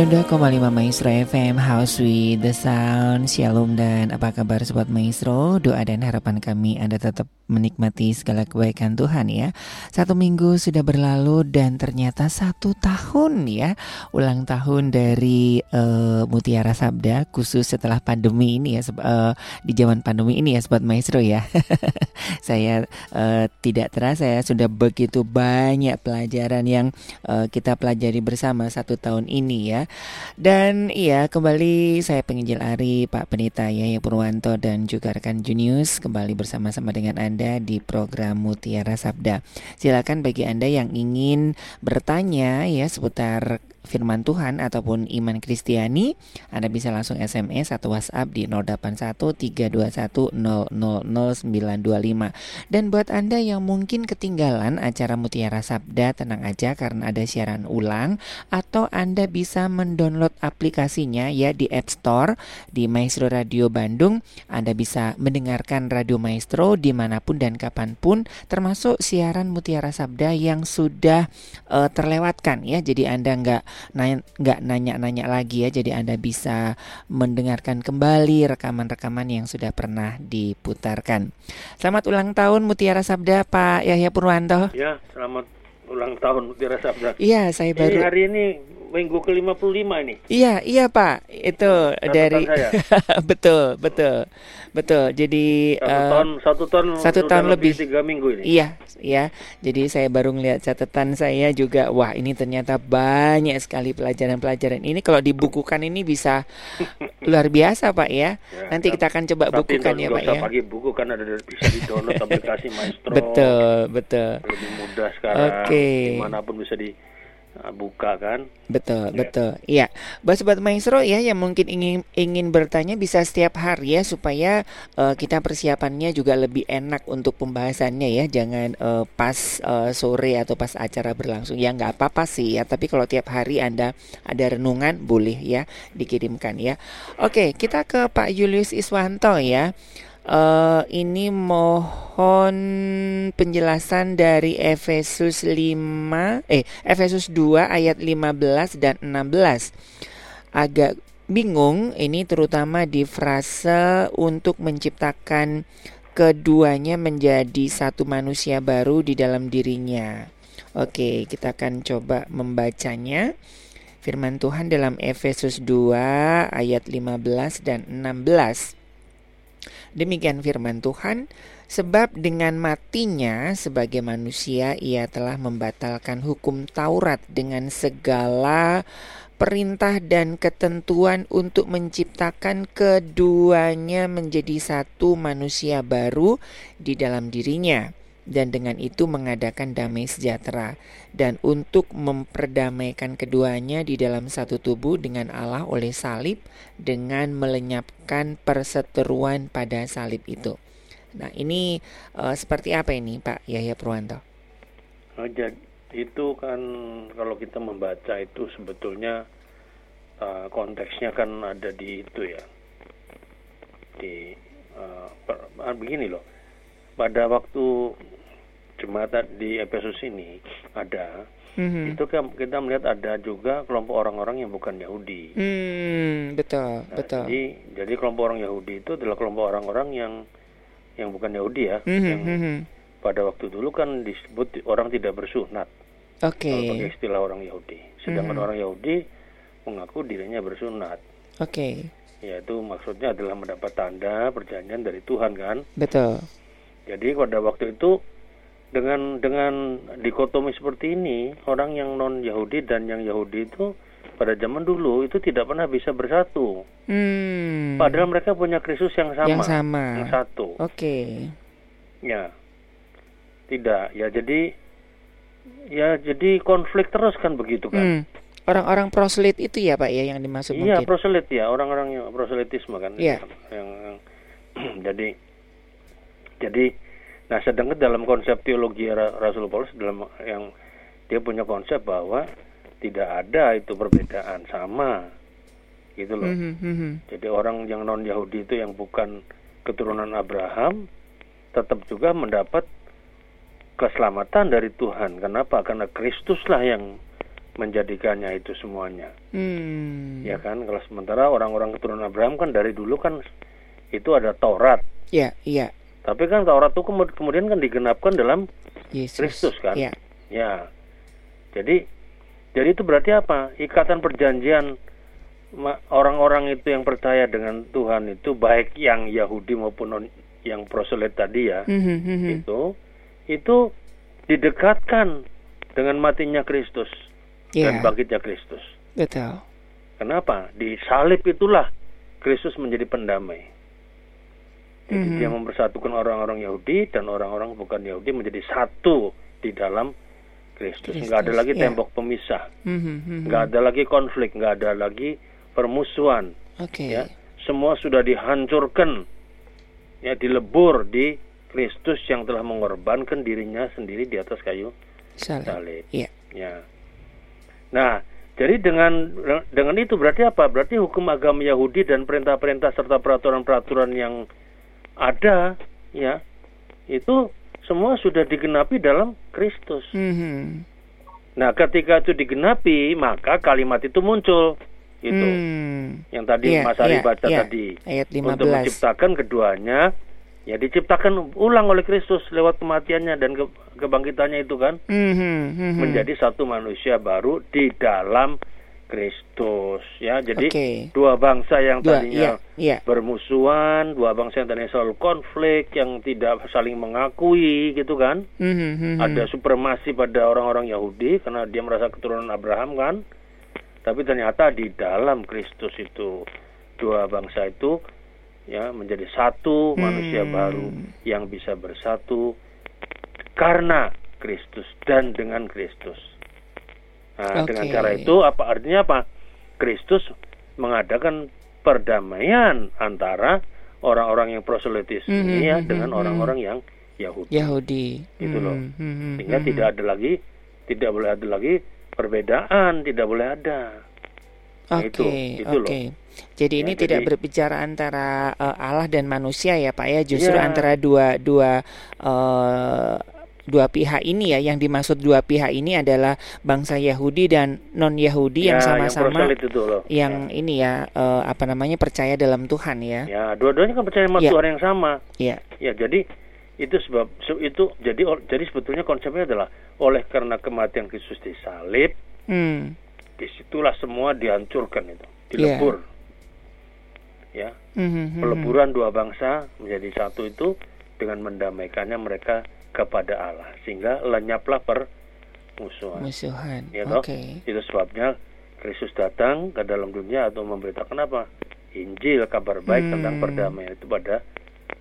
92,5 Maestro FM House with the Sound. Shalom dan apa kabar Sobat Maestro? Doa dan harapan kami Anda tetap menikmati segala kebaikan Tuhan ya. Satu minggu sudah berlalu dan ternyata satu tahun ya. Ulang tahun dari eh, Mutiara Sabda Khusus setelah pandemi ini ya eh, Di zaman pandemi ini ya Sobat Maestro ya. Saya eh, tidak terasa ya sudah begitu banyak pelajaran yang eh, kita pelajari bersama satu tahun ini ya. Dan iya kembali saya penginjil Ari Pak Penita Yahya Purwanto dan juga rekan Junius kembali bersama-sama dengan Anda di program Mutiara Sabda. Silakan bagi Anda yang ingin bertanya ya seputar firman Tuhan ataupun iman Kristiani, Anda bisa langsung SMS atau WhatsApp di 081321000925. Dan buat Anda yang mungkin ketinggalan acara Mutiara Sabda, tenang aja karena ada siaran ulang atau Anda bisa mendownload aplikasinya ya di App Store di Maestro Radio Bandung. Anda bisa mendengarkan Radio Maestro di mana pun dan kapan pun, termasuk siaran Mutiara Sabda yang sudah eh, terlewatkan ya. Jadi Anda nggak nggak nanya-nanya lagi ya. Jadi Anda bisa mendengarkan kembali rekaman-rekaman yang sudah pernah diputarkan. Selamat ulang tahun Mutiara Sabda Pak Yahya Purwanto. Ya, selamat ulang tahun Mutiara Sabda. Iya, saya baru hari ini minggu ke-55 ini. Iya, iya Pak. Itu dari saya. betul, betul. Betul. Jadi Satu eh, tahun satu tahun satu tahun lebih. tiga minggu ini. Iya, iya. Jadi saya baru ngeliat catatan saya juga. Wah, ini ternyata banyak sekali pelajaran-pelajaran. Ini kalau dibukukan ini bisa luar biasa, Pak ya. Ya, Nanti kita akan coba bukukan ya, Pak ya. pakai buku kan ada bisa di download aplikasi Maestro. Betul, betul. Lebih mudah sekarang. Oke. Di mana pun bisa dibuka kan. Betul, betul. Iya. Buat sobat maestro ya yang mungkin ingin ingin bertanya bisa setiap hari ya supaya eh, kita persiapannya juga lebih enak untuk pembahasannya ya. Jangan eh, pas eh, sore atau pas acara berlangsung. Ya nggak apa-apa sih ya, tapi kalau tiap hari Anda ada renungan boleh ya dikirimkan ya. Oke, kita ke Pak Julius Iswanto ya. Eh, ini mohon penjelasan dari Efesus 5 eh Efesus 2 ayat 15 dan 16. Agak bingung ini terutama di frase untuk menciptakan keduanya menjadi satu manusia baru di dalam dirinya. Oke, kita akan coba membacanya. Firman Tuhan dalam Efesus 2 ayat 15 dan 16. Demikian firman Tuhan, sebab dengan matinya sebagai manusia ia telah membatalkan hukum Taurat dengan segala perintah dan ketentuan untuk menciptakan keduanya menjadi satu manusia baru di dalam dirinya dan dengan itu mengadakan damai sejahtera dan untuk memperdamaikan keduanya di dalam satu tubuh dengan Allah oleh salib dengan melenyapkan perseteruan pada salib itu. Nah, ini eh, seperti apa ini Pak Yahya Purwanto? Jadi itu kan kalau kita membaca itu sebetulnya uh, konteksnya kan ada di itu ya di uh, per- ah, begini loh pada waktu jemaat di Efesus ini ada Mhm. itu kan kita melihat ada juga kelompok orang-orang yang bukan Yahudi. Hmm, betul, Nah, betul. Jadi jadi kelompok orang Yahudi itu adalah kelompok orang-orang yang yang bukan Yahudi ya, Mhm, yang mhm. pada waktu dulu kan disebut orang tidak bersunat. Oke, Kalau pakai istilah orang Yahudi. Sedangkan Mhm. orang Yahudi mengaku dirinya bersunat. oke, Yaitu maksudnya adalah mendapat tanda perjanjian dari Tuhan kan. betul. Jadi pada waktu itu dengan dengan dikotomi seperti ini, orang yang non Yahudi dan yang Yahudi itu pada zaman dulu itu tidak pernah bisa bersatu. Hmm, Padahal mereka punya Kristus yang sama. yang sama. Yang satu. Oke, Ya. Tidak. Ya jadi ya jadi konflik terus kan begitu kan. Hmm. Orang-orang proslit itu ya Pak ya yang dimaksud Iya, proselit ya, orang-orang yang proselitisme kan. Iya. Yang, yang- jadi jadi nah sedangkan dalam konsep teologi Ra- Rasul Paulus dalam yang dia punya konsep bahwa tidak ada itu perbedaan sama gitu loh. Mhm, mhm. Jadi orang yang non Yahudi itu yang bukan keturunan Abraham tetap juga mendapat keselamatan dari Tuhan. Kenapa? Karena Kristuslah yang menjadikannya itu semuanya. Hmm. Ya kan? Kalau sementara orang-orang keturunan Abraham kan dari dulu kan itu ada Taurat. Ya, iya. Tapi kan Taurat itu kemud- kemudian kan digenapkan dalam Yesus. Kristus kan? Ya. ya. Jadi jadi itu berarti apa? Ikatan perjanjian orang-orang itu yang percaya dengan Tuhan itu baik yang Yahudi maupun non- yang proselit tadi ya, Mhm, mhm. itu itu didekatkan dengan matinya Kristus dan Ya, bangkitnya Kristus. betul. Kenapa? Di salib itulah Kristus menjadi pendamai. Jadi Mhm. dia mempersatukan orang-orang Yahudi dan orang-orang bukan Yahudi menjadi satu di dalam Kristus. Nggak ada lagi ya. tembok pemisah, Mhm, mhm. nggak ada lagi konflik, nggak ada lagi permusuhan. Oke. Ya, semua sudah dihancurkan, ya dilebur di Kristus yang telah mengorbankan dirinya sendiri di atas kayu Salib. salib. Iya. Ya. Nah, jadi dengan dengan itu berarti apa? Berarti hukum agama Yahudi dan perintah-perintah serta peraturan-peraturan yang ada, ya, itu semua sudah digenapi dalam Kristus. Mhm. Nah, ketika itu digenapi, maka kalimat itu muncul. Itu Hmm. yang tadi Iya, Mas Ari iya, baca iya. tadi. Ayat Untuk 15. menciptakan keduanya, ya diciptakan ulang oleh Kristus lewat kematiannya dan ke- kebangkitannya itu kan Mhm, mhm. menjadi satu manusia baru di dalam Kristus ya. Jadi Oke. dua bangsa yang Dua, tadinya iya, iya. bermusuhan, dua bangsa yang tadinya selalu konflik, yang tidak saling mengakui gitu kan. Mhm, mhm. Ada supremasi pada orang-orang Yahudi karena dia merasa keturunan Abraham kan. Tapi ternyata di dalam Kristus itu dua bangsa itu ya menjadi satu manusia Hmm. baru yang bisa bersatu karena Kristus dan dengan Kristus. Nah, dengan Oke. cara itu apa artinya apa? Kristus mengadakan perdamaian antara orang-orang yang proselitis Hmm, ini ya hmm, dengan hmm, orang-orang yang Yahudi. Yahudi. Gitu loh. Mhm, mhm, Sehingga mhm. tidak ada lagi tidak boleh ada lagi perbedaan, tidak boleh ada. Nah, Oke, itu, itu loh. oke. Jadi Ya, ini jadi- tidak berbicara antara eh, Allah dan manusia ya Pak ya, justru Iya. antara dua dua eh, dua pihak ini ya. Yang dimaksud dua pihak ini adalah bangsa Yahudi dan non Yahudi yang Ya, sama-sama proselit itu loh. yang ini ya eh, apa namanya percaya dalam Tuhan ya. ya, dua-duanya kan percaya sama Ya. Tuhan yang sama. Ya. Ya, jadi itu sebab se- itu jadi jadi sebetulnya konsepnya adalah oleh karena kematian Kristus di salib, Hmm. di situlah semua dihancurkan itu, Iya. dilebur. Ya, Mhm, mhm. peleburan dua bangsa menjadi satu itu dengan mendamaikannya mereka kepada Allah sehingga lenyaplah permusuhan. Musuhan. Ya toh? Oke. Itu sebabnya Kristus datang ke dalam dunia atau memberitakan apa? Injil kabar baik Hmm. tentang perdamaian itu pada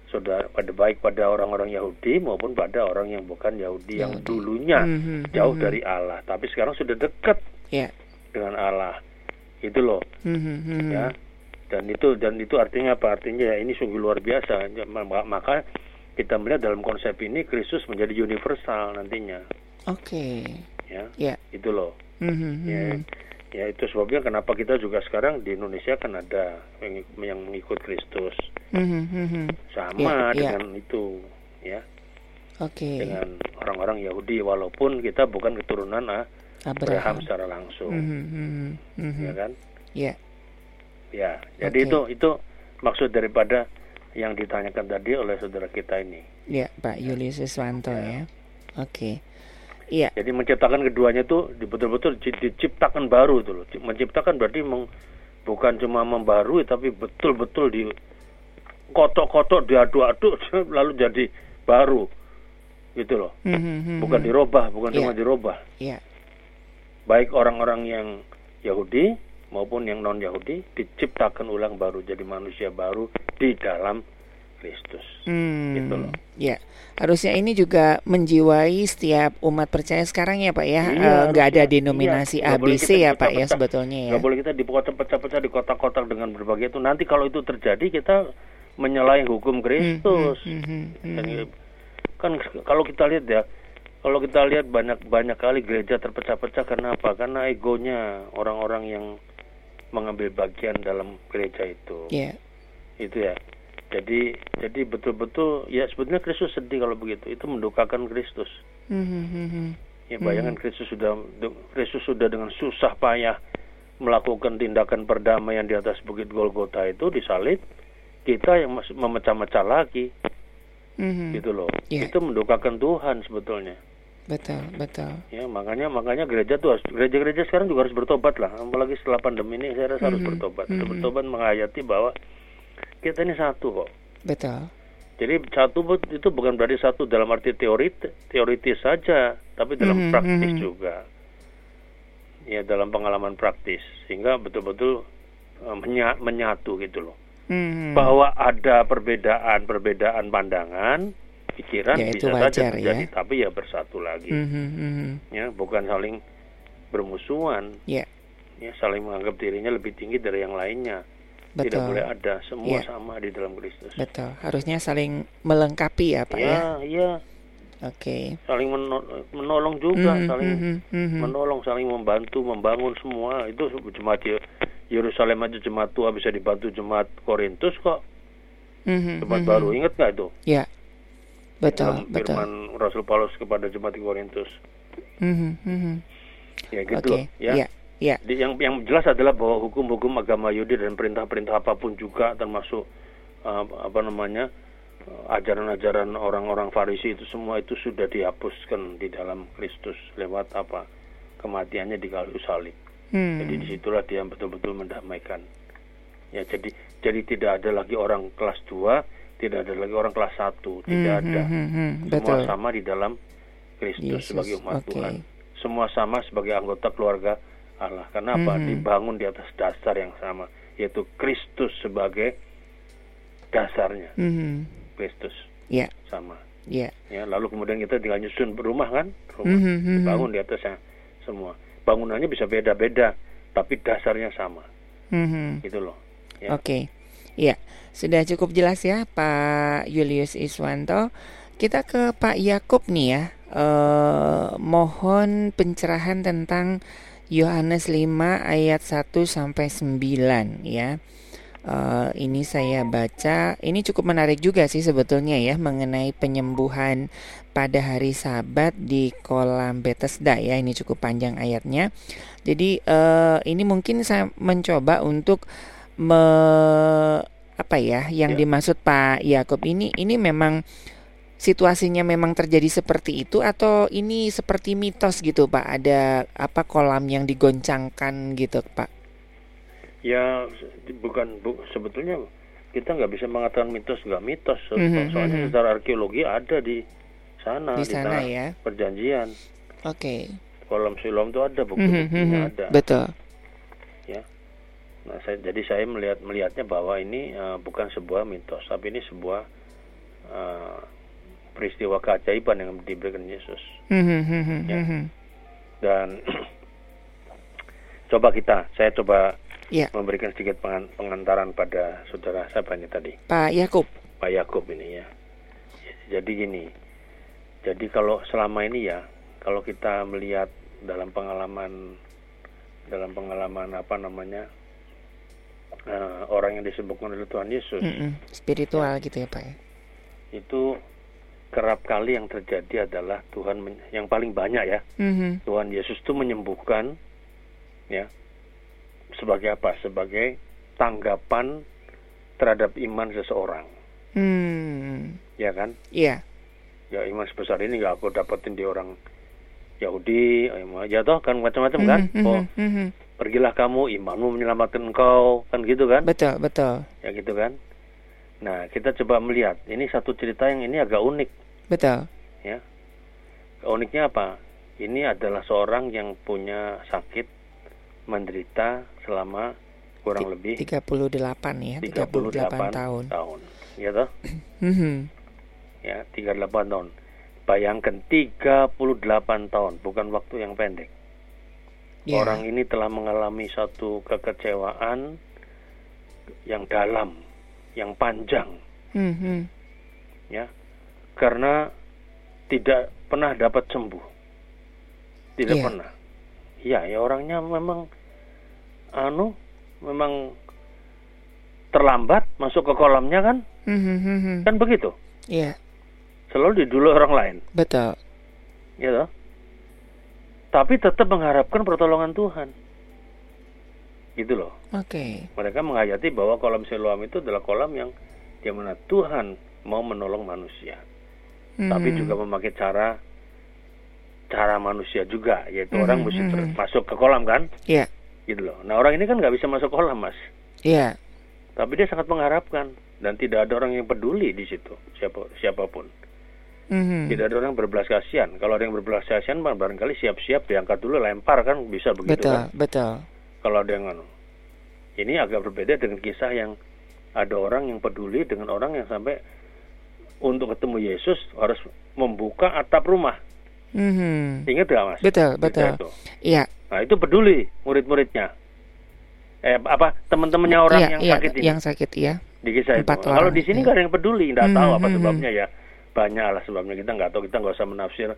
saudara pada baik pada orang-orang Yahudi maupun pada orang yang bukan Yahudi, yang Yahudi. dulunya Mhm, jauh mhm. dari Allah tapi sekarang sudah dekat Ya. dengan Allah. Itu loh Mhm, mhm. ya. Dan itu dan itu artinya apa? Artinya ya ini sungguh luar biasa. Ma- Maka kita melihat dalam konsep ini Kristus menjadi universal nantinya Oke. ya. Ya. Itu loh. Mhm, Ya, mhm. ya itu sebabnya kenapa kita juga sekarang di Indonesia kan ada yang, yang mengikut Kristus Mhm, mhm. sama Ya, ya. dengan itu ya Oke. dengan orang-orang Yahudi walaupun kita bukan keturunan ah, Abraham Abraham. secara langsung Mhm, mhm, mhm. ya kan Ya. ya jadi Oke. itu itu maksud daripada yang ditanyakan tadi oleh saudara kita ini Ya, Pak Yulius Iswanto ya. Oke. Iya. jadi menciptakan keduanya itu betul-betul di- diciptakan baru itu loh menciptakan berarti meng- bukan cuma membarui tapi betul-betul di kotok-kotok diaduk-aduk lalu jadi baru gitu loh Mhm, mhm. bukan dirubah bukan Iya. cuma dirubah Iya. baik orang-orang yang Yahudi maupun yang non Yahudi diciptakan ulang baru jadi manusia baru di dalam Kristus Hmm. Gitu loh. Ya. Harusnya ini juga menjiwai setiap umat percaya sekarang ya, Pak ya. Iya, Eh, nggak ada denominasi Iya, ABC ya, Pak ya sebetulnya ya. nggak boleh kita dipecah-pecah di kotak-kotak dengan berbagai itu nanti kalau itu terjadi kita menyalahi hukum Kristus Hmm, hmm, hmm, Dan hmm. kan kalau kita lihat ya kalau kita lihat banyak banyak kali gereja terpecah-pecah karena apa karena egonya orang-orang yang mengambil bagian dalam gereja itu Ya. itu ya jadi jadi betul-betul ya sebetulnya Kristus sedih kalau begitu itu mendukakan Kristus Hmm, hmm, hmm, hmm. ya bayangkan Kristus sudah Kristus sudah dengan susah payah melakukan tindakan perdamaian di atas bukit Golgota itu disalib kita yang memecah-mecah lagi Hmm, hmm. gitu loh Iya. itu mendukakan Tuhan sebetulnya Betul, betul. ya makanya makanya gereja tuh harus gereja-gereja sekarang juga harus bertobat lah apalagi setelah pandemi ini saya rasa harus Mhm, bertobat mhm. bertobat menghayati bahwa kita ini satu kok Betul. jadi satu itu bukan berarti satu dalam arti teori teoritis saja tapi dalam Mhm, praktis mhm. juga ya dalam pengalaman praktis sehingga betul-betul eh, menya- menyatu gitu loh Hmm, hmm. bahwa ada perbedaan-perbedaan pandangan pikiran Ya, itu bisa saja wajar, terjadi ya. tapi ya bersatu lagi Hmm, hmm, hmm, hmm. ya bukan saling bermusuhan Ya, ya saling menganggap dirinya lebih tinggi dari yang lainnya tidak betul. boleh ada semua Ya. sama di dalam Kristus Betul. Harusnya saling melengkapi ya, Pak ya. ya iya Oke. saling meno- menolong juga Hmm, saling hmm, hmm, hmm, hmm. menolong saling membantu membangun semua itu jemaat Ye- Yerusalem aja jemaat tua bisa dibantu jemaat Korintus kok Hmm, hmm, jemaat hmm, baru ingat nggak itu Ya. Betul, dalam betul. firman Rasul Paulus kepada jemaat di Korintus Hmm, hmm, hmm, hmm. ya gitu loh, ya Ya, ya. Di- yang yang jelas adalah bahwa hukum-hukum agama Yahudi dan perintah-perintah apa pun juga termasuk uh, apa namanya uh, ajaran-ajaran orang-orang Farisi itu semua itu sudah dihapuskan di dalam Kristus lewat apa kematiannya di kayu salib Hmm. Jadi di situlah dia betul-betul mendamaikan. Ya, jadi jadi tidak ada lagi orang kelas 2, tidak ada lagi orang kelas 1, tidak Hmm, ada. hmm, hmm, hmm. Semua Betul. sama di dalam Kristus Yesus, sebagai umat oke. Tuhan. Semua sama sebagai anggota keluarga Allah. Karena apa? Mhm. Dibangun di atas dasar yang sama, yaitu Kristus sebagai dasarnya. Hmm. Kristus Ya, sama. ya. Ya, lalu kemudian kita tinggal nyusun rumah kan? Rumah mhm. dibangun di atasnya semua. Bangunannya bisa beda-beda, tapi dasarnya sama. Hmm. Gitu loh. Ya. Oke, ya sudah cukup jelas ya Pak Julius Iswanto. Kita ke Pak Yakub nih ya. Eh, mohon pencerahan tentang Yohanes 5 ayat 1 sampai 9 ya. Eh, ini saya baca, ini cukup menarik juga sih sebetulnya ya mengenai penyembuhan pada hari Sabat di kolam Bethesda ya. Ini cukup panjang ayatnya. Jadi eh, ini mungkin saya mencoba untuk me apa ya yang Ya. dimaksud Pak Yakub ini ini memang situasinya memang terjadi seperti itu atau ini seperti mitos gitu Pak? Ada apa kolam yang digoncangkan gitu Pak? Ya bukan bu, sebetulnya kita nggak bisa mengatakan mitos nggak mitos. So- Mhm, soalnya mhm. secara arkeologi ada di sana di sana tanah ya. perjanjian. Oke. Kolam Siloam itu ada Mhm, bukti-buktinya mhm. ada. Betul nah saya jadi saya melihat melihatnya bahwa ini eh, bukan sebuah mitos tapi ini sebuah eh, peristiwa keajaiban yang diberikan Yesus Mhm, mhm, Ya. mhm. dan coba kita saya coba ya memberikan sedikit pengan- pengantaran pada saudara siapa ini tadi Pak Yakub Pak Yakub ini ya. Jadi gini, jadi kalau selama ini ya, kalau kita melihat dalam pengalaman dalam pengalaman apa namanya eh, orang yang disebutkan oleh Tuhan Yesus Mhm. spiritual gitu ya Pak ya itu kerap kali yang terjadi adalah Tuhan yang paling banyak ya Mhm. Tuhan Yesus itu menyembuhkan ya sebagai apa? Sebagai tanggapan terhadap iman seseorang, Hmm. ya kan? Iya. ya iman sebesar ini nggak aku dapetin di orang Yahudi ya toh kan macam-macam kan Mhm, oh mhm, mhm. Pergilah kamu imanmu menyelamatkan engkau. Kan gitu kan? Betul, betul. ya gitu kan? Nah kita coba melihat. Ini satu cerita yang ini agak unik. Betul. ya. Uniknya apa? Ini adalah seorang yang punya sakit menderita selama kurang lebih 38 ya, 38, 38 tahun. tahun. Ya toh? Ya 38 tahun. Bayangkan 38 tahun bukan waktu yang pendek Ya. orang ini telah mengalami satu kekecewaan yang dalam yang panjang Mhm. ya karena tidak pernah dapat sembuh tidak Iya. pernah ya ya orangnya memang anu memang terlambat masuk ke kolamnya kan Mhm, mhm. kan begitu Iya, selalu didulu orang lain betul. ya toh? Tapi tetap mengharapkan pertolongan Tuhan. Gitu loh. Oke. Mereka menghayati bahwa kolam Siloam itu adalah kolam yang di mana Tuhan mau menolong manusia. Tapi Mhm. juga memakai cara cara manusia juga, yaitu Mhm, orang mesti ter- mhm. masuk ke kolam kan, Iya, gitu loh. Nah orang ini kan nggak bisa masuk kolam mas, iya. tapi dia sangat mengharapkan dan tidak ada orang yang peduli di situ, siapa siapa pun. Mhm. Tidak ada orang berbelas kasihan. Kalau ada yang berbelas kasihan, bar- barangkali siap-siap diangkat dulu, lempar kan bisa begitu Betul, kan. betul. Kalau ada yang anu. Ini agak berbeda dengan kisah yang ada orang yang peduli dengan orang yang sampai untuk ketemu Yesus harus membuka atap rumah. Mhm. Ingat gak mas? Betul, betul. Iya, Nah itu peduli murid-muridnya. Eh apa teman-temannya orang iya, yang iya, sakit ini yang sakit ya. di kisah empat itu. Kalau orang, di sini iya. nggak ada yang peduli, nggak tahu Hmm, apa hmm, sebabnya ya. Banyak lah sebabnya kita nggak tahu, kita nggak usah menafsir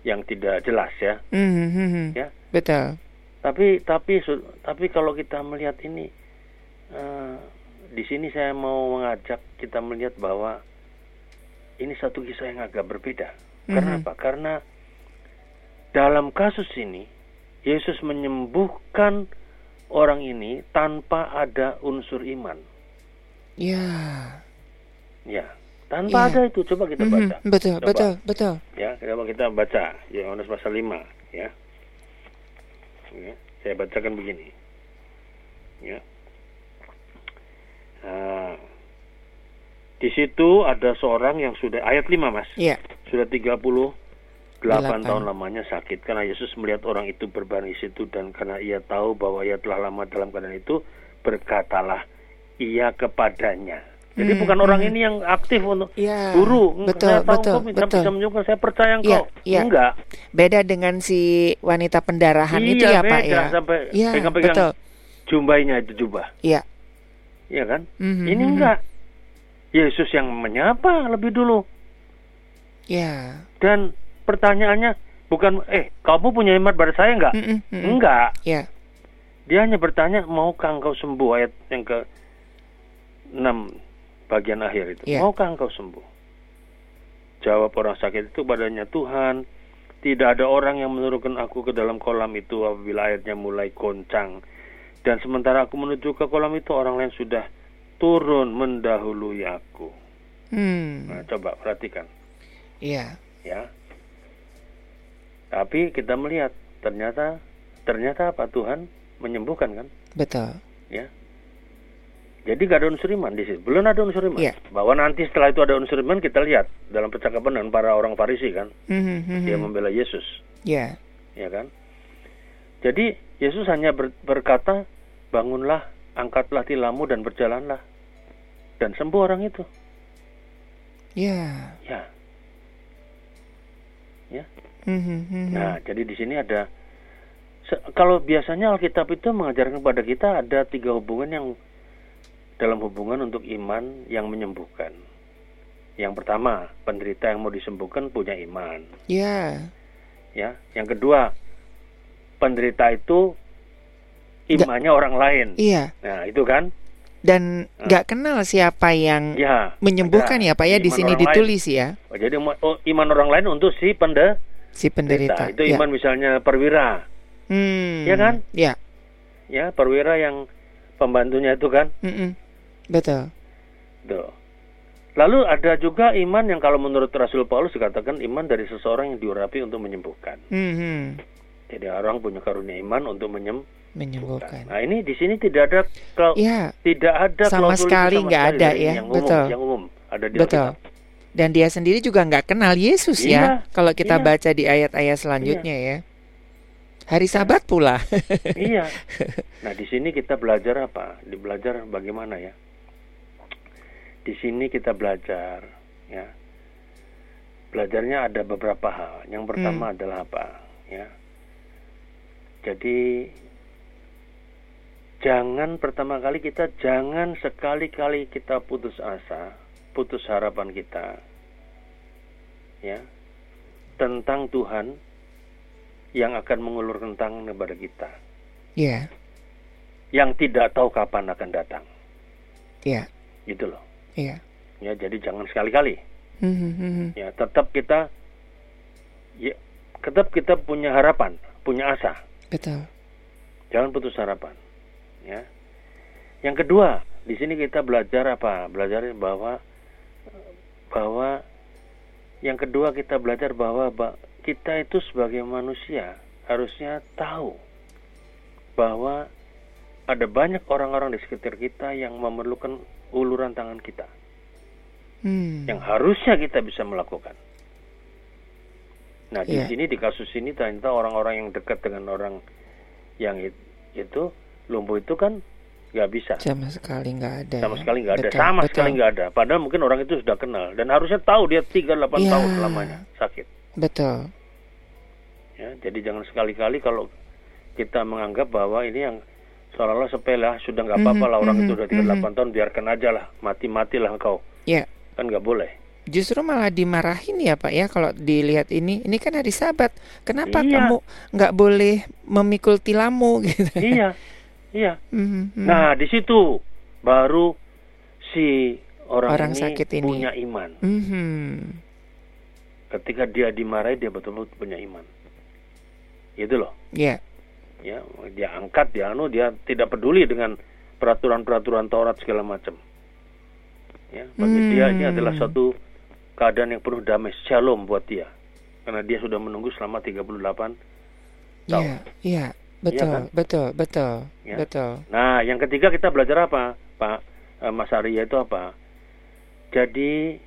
yang tidak jelas ya. Mhm, mhm. Ya. Betul. Tapi tapi tapi kalau kita melihat ini eh, di sini saya mau mengajak kita melihat bahwa ini satu kisah yang agak berbeda. Karena Mhm. apa? Karena dalam kasus ini Yesus menyembuhkan orang ini tanpa ada unsur iman. Ya. Ya, tanpa Iya. ada itu. Coba kita Mhm. baca. Betul, Coba. betul, betul. Ya, coba kita baca Yohanes pasal 5 ya. Ya. Saya bacakan begini. Ya. Nah, di situ ada seorang yang sudah ayat 5 Mas. Iya. Sudah 38 Delapan. tahun lamanya sakit karena Yesus melihat orang itu berbaring di situ dan karena ia tahu bahwa ia telah lama dalam keadaan itu berkatalah ia kepadanya. Jadi Hmm, bukan orang hmm. ini yang aktif untuk Iya. guru. Betul, saya tahu betul, engkau bisa, betul. bisa menyembuhkan. Saya percaya Iya, engkau. iya. Enggak. Beda dengan si wanita pendarahan itu iya, ya, Pak beda. ya. Sampai Iya, pegang-pegang betul. jumbainya itu jubah. Iya. Iya kan? Mhm, Ini mhm. enggak. Yesus yang menyapa lebih dulu. Iya. Dan pertanyaannya bukan, eh kamu punya iman pada saya enggak? Mm-mm, mm-mm. Enggak. Iya. Dia hanya bertanya, maukah engkau sembuh? Ayat yang ke 6 bagian akhir itu. Iya. Maukah engkau sembuh? Jawab orang sakit itu padanya, Tuhan, tidak ada orang yang menurunkan aku ke dalam kolam itu apabila airnya mulai goncang. Dan sementara aku menuju ke kolam itu, orang lain sudah turun mendahului aku. Hmm. Nah, coba perhatikan. Iya. ya. Tapi kita melihat ternyata ternyata apa Tuhan menyembuhkan kan, Betul. ya. Jadi gak ada unsur iman di situ. Belum ada unsur iman. Iya. Bahwa nanti setelah itu ada unsur iman kita lihat dalam percakapan dengan para orang Farisi kan, Mhm, mhm. dia membela Yesus, Iya. ya kan. Jadi Yesus hanya ber- berkata, bangunlah, angkatlah tilammu dan berjalanlah, dan sembuh orang itu. Iya. Ya. Ya. Mhm. Nah, jadi di sini ada kalau biasanya Alkitab itu mengajarkan kepada kita ada tiga hubungan yang dalam hubungan untuk iman yang menyembuhkan. Yang pertama, penderita yang mau disembuhkan punya iman, Iya. ya. Yang kedua, penderita itu imannya orang lain. Iya. Nah, itu kan? Dan nggak kenal siapa yang Ya. menyembuhkan ya, Pak ya di sini orang lain. ditulis ya. Oh, jadi oh, iman orang lain untuk si penderita. Si penderita. Itu Ya. iman misalnya perwira, Hmm. Ya kan? Ya. ya, perwira yang pembantunya itu kan? Mm-mm. Betul. Tuh. Lalu ada juga iman yang kalau menurut Rasul Paulus dikatakan iman dari seseorang yang diurapi untuk menyembuhkan. Mhm. Jadi orang punya karunia iman untuk menyembuhkan. Menyembuhkan. Nah ini di sini tidak ada klau- Ya, tidak ada Sama sekali nggak ada ya, Yang umum, betul. yang umum ada di betul. Alkitab. Dan dia sendiri juga nggak kenal Yesus Iya, ya. Kalau kita iya. baca di ayat-ayat selanjutnya ya. Hari Sabat pula. iya. Nah di sini kita belajar apa? Di belajar bagaimana ya? Di sini kita belajar ya. Belajarnya ada beberapa hal. Yang pertama adalah apa? Ya. Jadi jangan pertama kali kita jangan sekali-kali kita putus asa, putus harapan kita. Ya. Tentang Tuhan yang akan mengulurkan tangan kepada kita Iya, yang tidak tahu kapan akan datang. iya, Gitu loh. Iya. Ya, jadi jangan sekali-kali. Mhm, mhm. Ya, tetap kita ya, tetap kita punya harapan, punya asa. Betul. Jangan putus harapan. Ya. Yang kedua, di sini kita belajar apa? Belajar bahwa bahwa yang kedua kita belajar bahwa ba- kita itu sebagai manusia harusnya tahu bahwa ada banyak orang-orang di sekitar kita yang memerlukan uluran tangan kita Hmm. yang harusnya kita bisa melakukan. Nah, di Iya. sini di kasus ini ternyata orang-orang yang dekat dengan orang yang it- itu lumpuh itu kan nggak bisa, Sama sekali nggak ada. sama ya. sekali nggak ada, Betul, sama betul. sekali nggak ada. Padahal mungkin orang itu sudah kenal dan harusnya tahu dia 3-8 Iya. tahun lamanya sakit. Betul. Ya, jadi jangan sekali-kali kalau kita menganggap bahwa ini yang seolah-olah sepele, ah, sudah nggak apa-apa lah orang itu udah 38 tahun biarkan aja lah, mati-matilah engkau. Ya, Kan nggak boleh. justru malah dimarahin ya Pak ya kalau dilihat ini. Ini kan hari Sabat. Kenapa Iya. kamu nggak boleh memikul tilammu gitu? iya. Iya. Mhm, mhm. Nah, di situ baru si orang, Orang ini sakit ini. punya iman. Mhm. Ketika dia dimarahi dia betul-betul punya iman. Itu loh. Ya, Ya, dia angkat dia anu dia tidak peduli dengan peraturan-peraturan Taurat segala macam. Ya, bagi Hmm. dia ini adalah satu keadaan yang penuh damai, shalom buat dia. Karena dia sudah menunggu selama 38 tahun. ya, ya. betul, kan? betul, betul, Ya. betul. Nah, yang ketiga kita belajar apa, Pak eh, Mas Arya itu apa? Jadi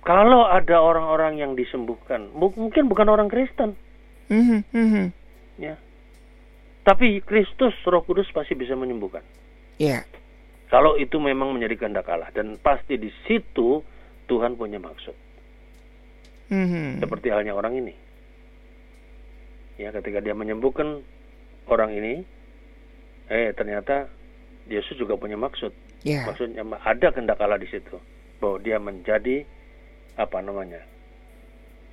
kalau ada orang-orang yang disembuhkan, mu- mungkin bukan orang Kristen, Mhm, mhm. ya. Tapi Kristus Roh Kudus pasti bisa menyembuhkan. Ya, Kalau itu memang menjadi kehendak Allah dan pasti di situ Tuhan punya maksud. Mhm. Seperti halnya orang ini. Ya, ketika dia menyembuhkan orang ini, eh ternyata Yesus juga punya maksud. ya, Maksudnya ada kehendak Allah di situ bahwa dia menjadi apa namanya?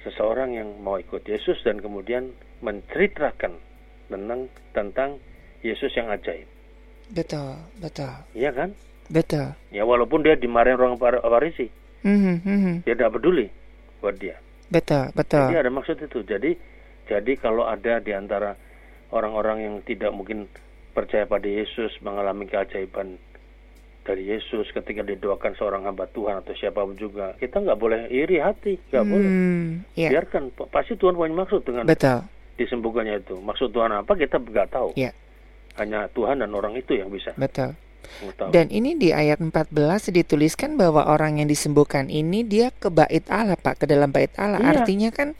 seseorang yang mau ikut Yesus dan kemudian menceritakan tentang tentang Yesus yang ajaib. betul, betul, Iya kan? betul. Ya walaupun dia dimarahin orang Far- Farisi, Mhm, mhm. dia tidak peduli buat dia. Betul, betul. Jadi ada maksud itu. Jadi jadi kalau ada di antara orang-orang yang tidak mungkin percaya pada Yesus mengalami keajaiban dari Yesus ketika didoakan seorang hamba Tuhan atau siapa pun juga, kita nggak boleh iri hati, nggak boleh. Hmm, ya, Biarkan, P- pasti Tuhan punya maksud dengan betul. Disembuhkannya itu. Maksud Tuhan apa kita nggak tahu. Ya. Hanya Tuhan dan orang itu yang bisa Betul. mengetahui. Dan ini di ayat 14 dituliskan bahwa orang yang disembuhkan ini dia ke bait Allah, Pak, ke dalam bait Allah. Iya. Artinya kan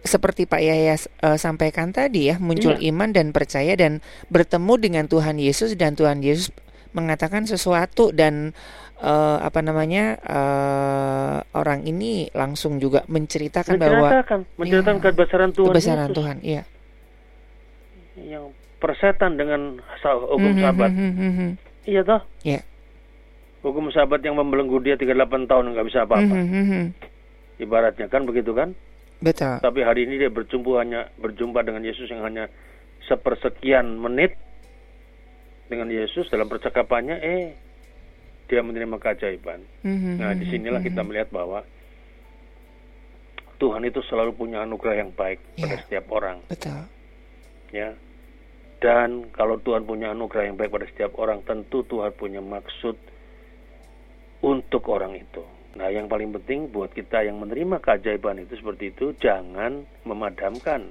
seperti Pak Yahya eh, sampaikan tadi ya, muncul Iya. iman dan percaya dan bertemu dengan Tuhan Yesus dan Tuhan Yesus mengatakan sesuatu dan eh, apa namanya eh, orang ini langsung juga menceritakan bahwa menceritakan, menceritakan Ya. kebesaran Tuhan kebesaran Yesus. Tuhan, iya. yang persetan dengan hukum Mhm, sahabat. mhm, mhm, mhm. Iya toh? Iya. Hukum sahabat yang membelenggu dia 38 tahun nggak bisa apa-apa. Mhm, mhm. Ibaratnya kan begitu kan? Betul. Tapi hari ini dia berjumpa hanya berjumpa dengan Yesus yang hanya sepersekian menit dengan Yesus dalam percakapannya eh dia menerima keajaiban. Mhm, Nah, di sinilah kita mhm. melihat bahwa Tuhan itu selalu punya anugerah yang baik pada Iya. setiap orang, Betul. ya. Dan kalau Tuhan punya anugerah yang baik pada setiap orang, tentu Tuhan punya maksud untuk orang itu. Nah, yang paling penting buat kita yang menerima keajaiban itu seperti itu, jangan memadamkan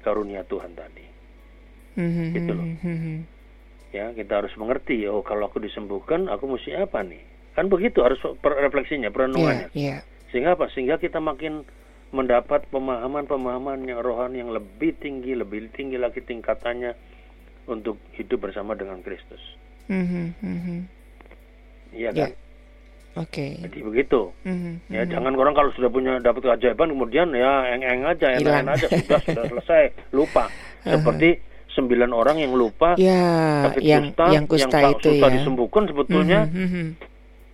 karunia Tuhan tadi. Mhm, Gitu loh. mhm, mhm. Ya, kita harus mengerti, oh kalau aku disembuhkan, aku mesti apa nih? Kan begitu harus per- refleksinya, perenungannya. iya. Sehingga apa? Sehingga kita makin mendapat pemahaman-pemahaman yang rohani yang lebih tinggi, lebih tinggi lagi tingkatannya untuk hidup bersama dengan Kristus. Mhm, mhm. Iya Ya. kan? Oke. Jadi begitu. Mhm, Ya, mhm. jangan orang kalau sudah punya dapat keajaiban kemudian ya eng-eng aja, enak aja sudah sudah selesai, lupa. Seperti sembilan orang yang lupa Ya, sakit yang kusta, yang kusta tak itu ya. disembuhkan sebetulnya Mhm, mhm.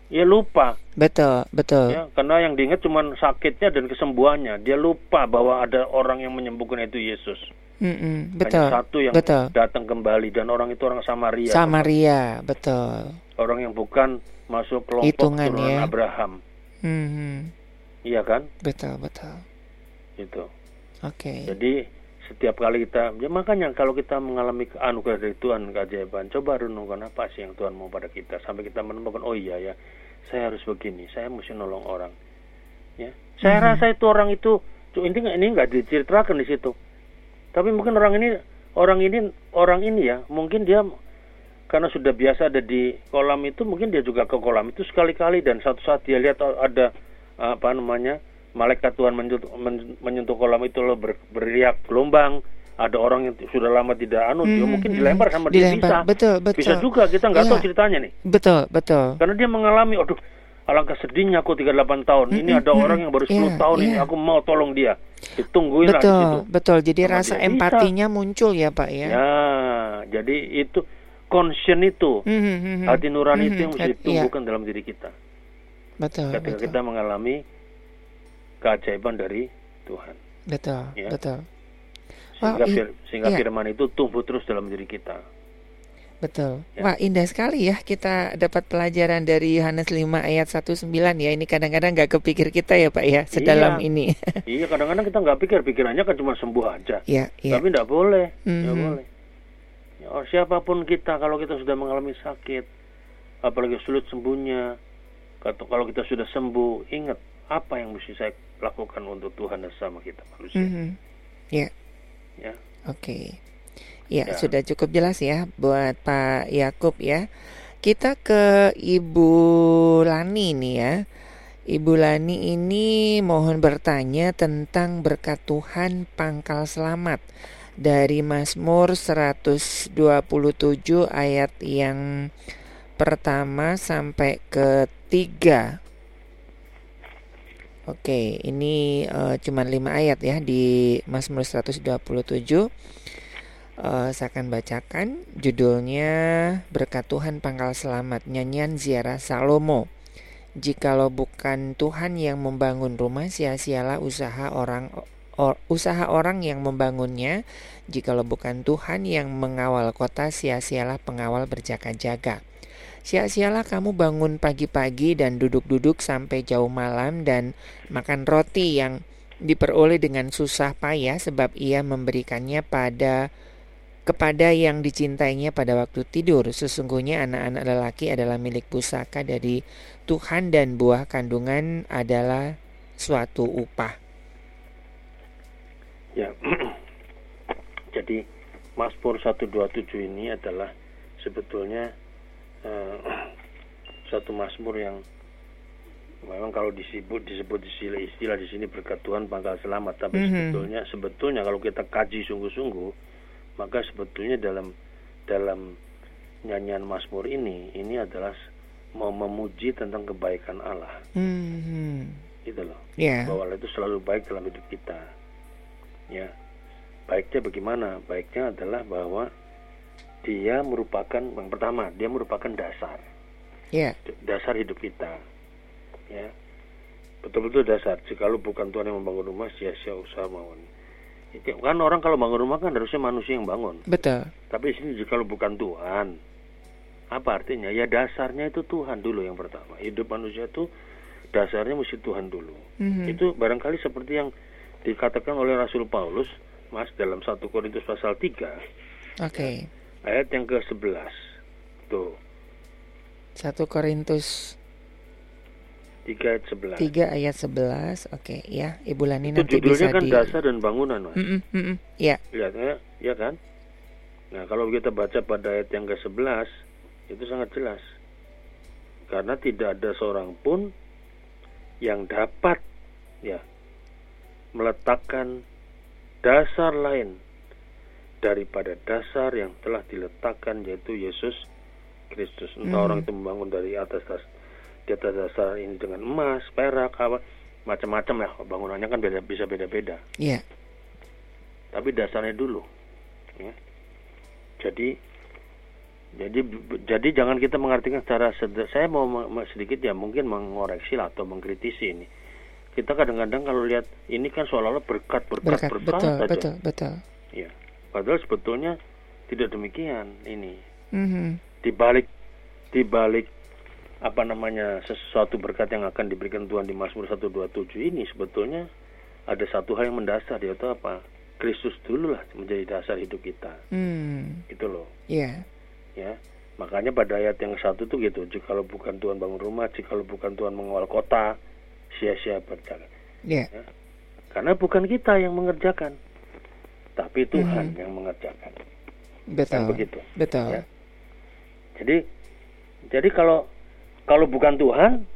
ya lupa Betul, betul. ya karena yang diingat cuma sakitnya dan kesembuhannya dia lupa bahwa ada orang yang menyembuhkan itu Yesus Mhm, betul. hanya satu yang betul. datang kembali dan orang itu orang Samaria Samaria, betul. orang yang bukan masuk kelompok Hitungan turunan ya. Abraham Mhm, iya kan betul, betul. itu Oke. jadi setiap kali kita ya makanya kalau kita mengalami anugerah dari Tuhan keajaiban coba renungkan apa sih yang Tuhan mau pada kita sampai kita menemukan oh iya ya saya harus begini saya mesti nolong orang ya saya Mhm. rasa itu orang itu ini nggak ini nggak diceritakan di situ tapi mungkin orang ini orang ini orang ini ya mungkin dia karena sudah biasa ada di kolam itu mungkin dia juga ke kolam itu sekali-kali dan satu saat dia lihat ada apa namanya malaikat Tuhan menyentuh, men- menyentuh kolam itu lo ber, beriak gelombang ada orang yang sudah lama tidak anu dia Mhm, mungkin mhm. dilempar sama dia Dilempar, bisa betul, betul. bisa juga kita nggak tahu Iya. ceritanya nih Betul, betul. karena dia mengalami aduh alangkah sedihnya aku 38 tahun ini Mm-mm, ada mm-mm. orang yang baru 10 Iya, tahun ini iya. aku mau tolong dia ditungguin lah di Betul, situ betul. Jadi Sama rasa dia. empatinya muncul ya, Pak ya. ya jadi itu conscience itu Mhm, mhm. hati nurani itu Mhm, yang mesti iya. ditumbuhkan dalam diri kita Betul, ketika betul. kita mengalami keajaiban dari Tuhan Betul, Ya. betul. sehingga Wow, fir- sehingga iya. firman itu tumbuh terus dalam diri kita Betul. Ya. Wah, indah sekali ya kita dapat pelajaran dari Yohanes 5 ayat 19 ya. Ini kadang-kadang nggak kepikir kita ya, Pak ya, sedalam Iya. ini. iya kadang-kadang kita nggak pikir pikirannya kan cuma sembuh aja ya, ya. tapi tidak boleh nggak Mhm. boleh ya, oh, siapa pun kita kalau kita sudah mengalami sakit apalagi sulit sembuhnya kalau kita sudah sembuh ingat apa yang mesti saya lakukan untuk Tuhan dan sama kita manusia Mhm. Ya. ya Oke. Ya, Ya. sudah cukup jelas ya buat Pak Yakub ya. Kita ke Ibu Lani nih ya. Ibu Lani ini mohon bertanya tentang berkat Tuhan pangkal selamat dari Mazmur 127 ayat yang pertama sampai ketiga. Oke, ini eh, cuma lima ayat ya di Mazmur 127. Eh, saya akan bacakan judulnya Berkat Tuhan Pangkal Selamat Nyanyian Ziarah Salomo. Jikalau bukan Tuhan yang membangun rumah, sia-sialah usaha orang or- usaha orang yang membangunnya. Jikalau bukan Tuhan yang mengawal kota, sia-sialah pengawal berjaga-jaga. Sia-sialah kamu bangun pagi-pagi dan duduk-duduk sampai jauh malam dan makan roti yang diperoleh dengan susah payah sebab ia memberikannya pada kepada yang dicintainya pada waktu tidur. Sesungguhnya anak-anak lelaki adalah milik pusaka dari Tuhan dan buah kandungan adalah suatu upah. Ya. Jadi Mazmur 127 ini adalah sebetulnya eh, satu Mazmur yang memang kalau disebut disebut istilah, istilah di sini berkat Tuhan pangkal selamat tapi Mhm. sebetulnya sebetulnya kalau kita kaji sungguh-sungguh maka sebetulnya dalam dalam nyanyian Mazmur ini ini adalah mau memuji tentang kebaikan Allah Hmm, gitu loh ya, bahwa Allah itu selalu baik dalam hidup kita. Ya, baiknya bagaimana? Baiknya adalah bahwa dia merupakan yang pertama, dia merupakan dasar, ya, dasar hidup kita. Ya, betul-betul dasar. Jikalau bukan Tuhan yang membangun rumah, sia-sia usaha bangun. Itu- Kan orang kalau bangun rumah kan harusnya manusia yang bangun. betul. Tapi sini jikalau bukan Tuhan, apa artinya? Ya dasarnya itu Tuhan dulu yang pertama. Hidup manusia itu dasarnya mesti Tuhan dulu. Mhm. Itu barangkali seperti yang dikatakan oleh Rasul Paulus, Mas dalam 1 Korintus pasal 3 Oke, ayat yang ke-11. Tuh, 1 Korintus 3 ayat 11. 3 ayat 11. Oke, ya, Ibu Lani Itu nanti judulnya bisa kan di dasar dan bangunan, Mas. Mm-mm, mm-mm, Ya, Lihat ya, ya kan? Nah, kalau kita baca pada ayat yang ke-11 itu sangat jelas. Karena tidak ada seorang pun yang dapat ya meletakkan dasar lain daripada dasar yang telah diletakkan yaitu Yesus Kristus. Entah Mhm. orang itu membangun dari atas das di atas dasar ini dengan emas, perak, apa macam-macam lah bangunannya kan beda bisa beda-beda ya, tapi dasarnya dulu ya. jadi jadi jadi jangan kita mengartikan secara saya mau sedikit ya mungkin mengoreksi lah atau mengkritisi ini kita kadang-kadang kalau lihat ini kan seolah-olah berkat berkat berkat, berkat, betul, saja betul, betul. ya padahal sebetulnya tidak demikian ini. Mhm. di balik di balik apa namanya sesuatu berkat yang akan diberikan Tuhan di Mazmur 127 ini sebetulnya ada satu hal yang mendasar yaitu apa? Kristus dulu lah menjadi dasar hidup kita. Hmm, gitu loh. Ya, ya. Makanya pada ayat yang satu tuh gitu jikalau bukan Tuhan bangun rumah jikalau bukan Tuhan mengawal kota sia-sia berjalan. Ya, karena bukan kita yang mengerjakan tapi Tuhan Mhm. yang mengerjakan betul, Kan begitu betul. Ya. Jadi jadi kalau kalau bukan Tuhan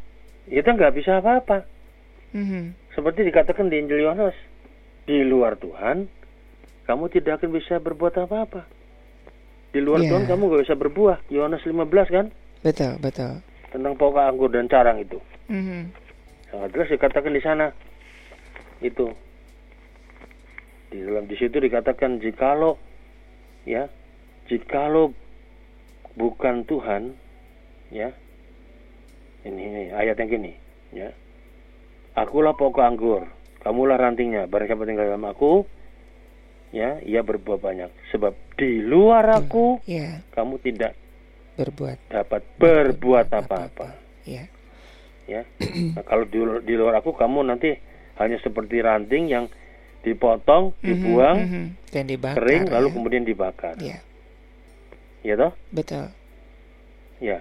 kita nggak bisa apa-apa. Mhm. Seperti dikatakan di Injil Yohanes, di luar Tuhan kamu tidak akan bisa berbuat apa-apa. Di luar Ya. Tuhan kamu nggak bisa berbuah. Yohanes 15 kan Betul, betul. tentang pokok anggur dan carang itu. Mhm. Sangat jelas dikatakan di sana itu di dalam di situ dikatakan jikalau ya jikalau bukan Tuhan ya ini, ini ayat yang gini ya akulah pokok anggur kamulah rantingnya barang siapa tinggal dalam aku ya ia berbuah banyak. Sebab di luar aku Ya, kamu tidak berbuat dapat berbuat apa-apa. Ya, ya. Nah, kalau di, di luar aku kamu nanti hanya seperti ranting yang dipotong, dibuang, Mhm, mhm. dan dibakar. kering lalu ya. kemudian dibakar. Ya, Ya toh? betul. Ya.